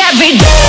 every day.